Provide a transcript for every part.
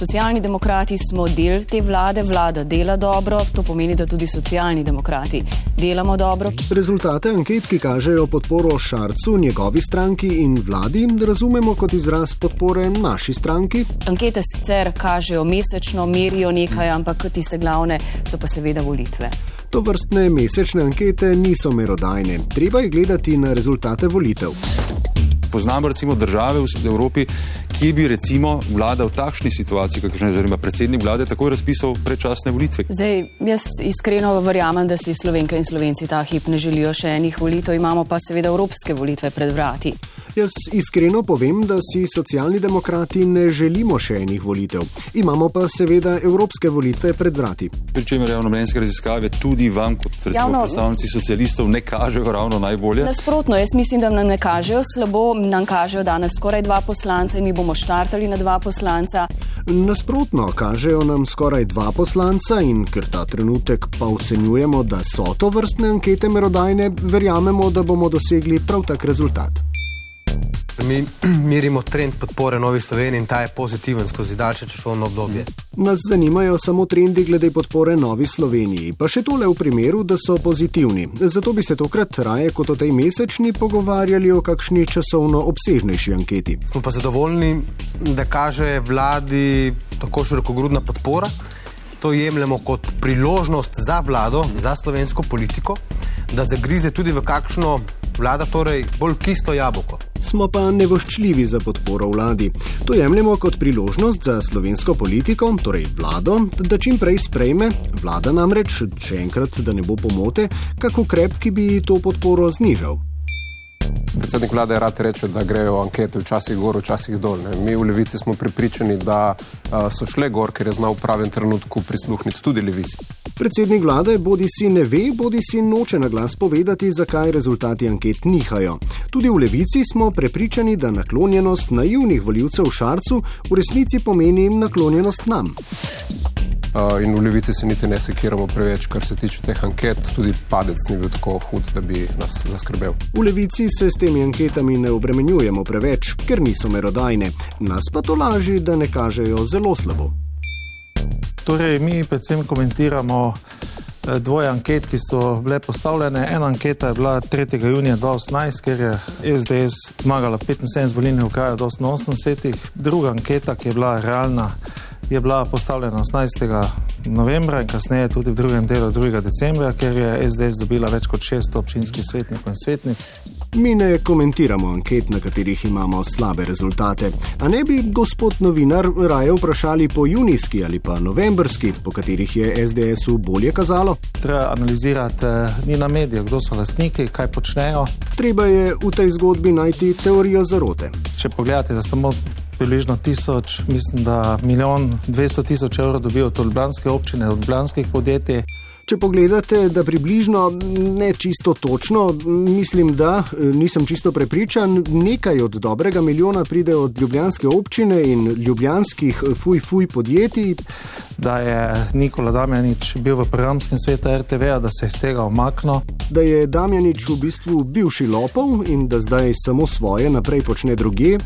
Socialni demokrati smo del te vlade, vlada dela dobro, to pomeni, da tudi socialni demokrati delamo dobro. Rezultate anket, ki kažejo podporo Šarcu, njegovi stranki in vladi, razumemo kot izraz podpore naši stranki. Ankete sicer kažejo mesečno, merijo nekaj, ampak tiste glavne so pa seveda volitve. To vrstne mesečne ankete niso merodajne. Treba je gledati na rezultate volitev. Poznamo recimo države v Evropi, ki bi recimo vlada v takšni situaciji, kakšna je oziroma predsednik vlade, takoj razpisal predčasne volitve. Zdaj, jaz iskreno verjamem, da si slovenke in slovenci ta hip ne želijo še enih volitev, imamo pa seveda evropske volitve pred vrati. Jaz iskreno povem, da si socialni demokrati ne želimo še enih volitev. Imamo pa seveda evropske volitve pred vrati. Pričemer javno mnenjske raziskave tudi vam, kot Javno- predstavnici socialistov, ne kažejo ravno najbolje. Nasprotno, jaz mislim, da nam ne kažejo slabo, nam kažejo danes skoraj dva poslanca in mi bomo štartali na dva poslanca. Nasprotno, kažejo nam skoraj dva poslanca in ker ta trenutek pa ocenjujemo, da so to vrstne ankete merodajne, verjamemo, da bomo dosegli prav tak rezultat. Mi merimo trend podpore Novi Sloveniji in ta je pozitiven skozi daljše časovno obdobje. Nas zanimajo samo trendi glede podpore Novi Sloveniji, pa še tole v primeru, da so pozitivni. Zato bi se tokrat raje kot o tej mesečni pogovarjali o kakšni časovno obsežnejši anketi. Smo pa zadovoljni, da kaže vladi tako širokogrudna podpora. To jemljemo kot priložnost za vlado, za slovensko politiko, da zagrize tudi v kakšno vlada, torej bolj kisto jabolko. Smo pa nevoščljivi za podporo vladi. To jemljemo kot priložnost za slovensko politiko, torej vlado, da čim prej sprejme, vlada namreč, še enkrat, da ne bo pomote, kak ukrep, ki bi to podporo znižal. Predsednik vlade rad reče, da grejo ankete včasih gor, včasih dol. Ne. Mi v levici smo prepričani, da uh, so šle gor, ker je znal v pravem trenutku prisluhniti tudi levici. Predsednik vlade bodi si ne ve, bodi si noče na glas povedati, zakaj rezultati anket nihajo. Tudi v levici smo prepričani, da naklonjenost naivnih voljivcev v Šarcu v resnici pomeni naklonjenost nam. In v levici se niti ne sekiramo preveč, kar se tiče teh anket, tudi padec ni bil tako hud, da bi nas zaskrbel. V levici se s temi anketami ne obremenjujemo preveč, ker niso merodajne, nas pa to laži, da ne kažejo zelo slabo. Torej, mi predvsem komentiramo eh, dvoje anket, ki so bile postavljene. Ena anketa je bila 3. junija 2018, ker je SDS zmagala 75 volilnih okrajev do 88, druga anketa, ki je bila realna, je bila postavljena 18. novembra in kasneje tudi v drugem delu 2. decembra, ker je SDS dobila več kot 600 občinskih svetnikov in svetnic. Mi ne komentiramo anket, na katerih imamo slabe rezultate. A ne bi gospod novinar raje vprašali po junijski ali pa novembrski, po katerih je SDS-u bolje kazalo? Treba analizirati eh, ni na medijih, kdo so lastniki, kaj počnejo. Treba je v tej zgodbi najti teorijo zarote. Če pogledate, da samo približno tisoč, mislim, da milijon dvesto tisoč evrov dobijo od ljubljanske občine, od ljubljanskih podjetij. Če pogledate, da približno, ne čisto točno, mislim, da nisem čisto prepričan, nekaj od dobrega milijona pride od ljubljanske občine in ljubljanskih fuj-fuj podjetij. Da je Nikola Damjanič bil v programskem svetu RTV, da se je iz tega omaknil. Da je Damjanič v bistvu bivši lopov in da zdaj samo svoje naprej počne druge.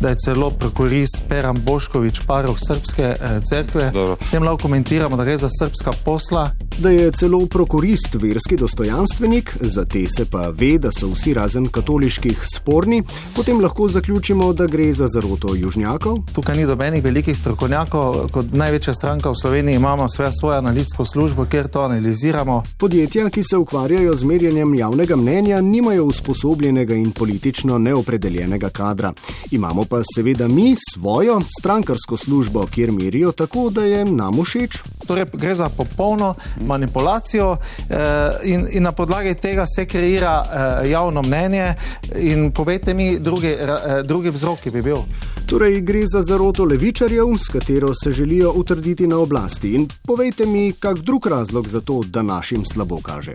Da je celo prokurist Peran Boškovič, paroh srpske eh, cerkve. Tem lahko komentiramo, da gre za srpska posla. Da je celo prokurist verski dostojanstvenik, za te se pa ve, da so vsi razen katoliških sporni, potem lahko zaključimo, da gre za zaroto južnjakov. Tukaj ni dobenih velikih strokovnjakov, kot največja stranka v Sloveniji imamo svojo, analitsko službo, kjer to analiziramo. Podjetja, ki se ukvarjajo z merjenjem javnega mnenja, nimajo usposobljenega in politično neopredeljenega kadra. Imamo pa seveda mi svojo strankarsko službo, kjer merijo tako, da je nam všeč. Torej, gre za popolno manipulacijo eh, in, in na podlagi tega se kreira eh, javno mnenje. In povejte mi, drugi, eh, drugi vzrok, bi bil. Torej, gre za zaroto levičarjev, s katero se želijo utrditi na oblasti. In povejte mi, kak drug razlog za to, da našim slabo kaže.